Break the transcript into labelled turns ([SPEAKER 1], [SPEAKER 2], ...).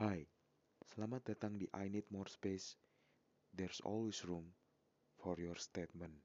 [SPEAKER 1] Hai, selamat datang di I Need More Space. There's always room for your statement.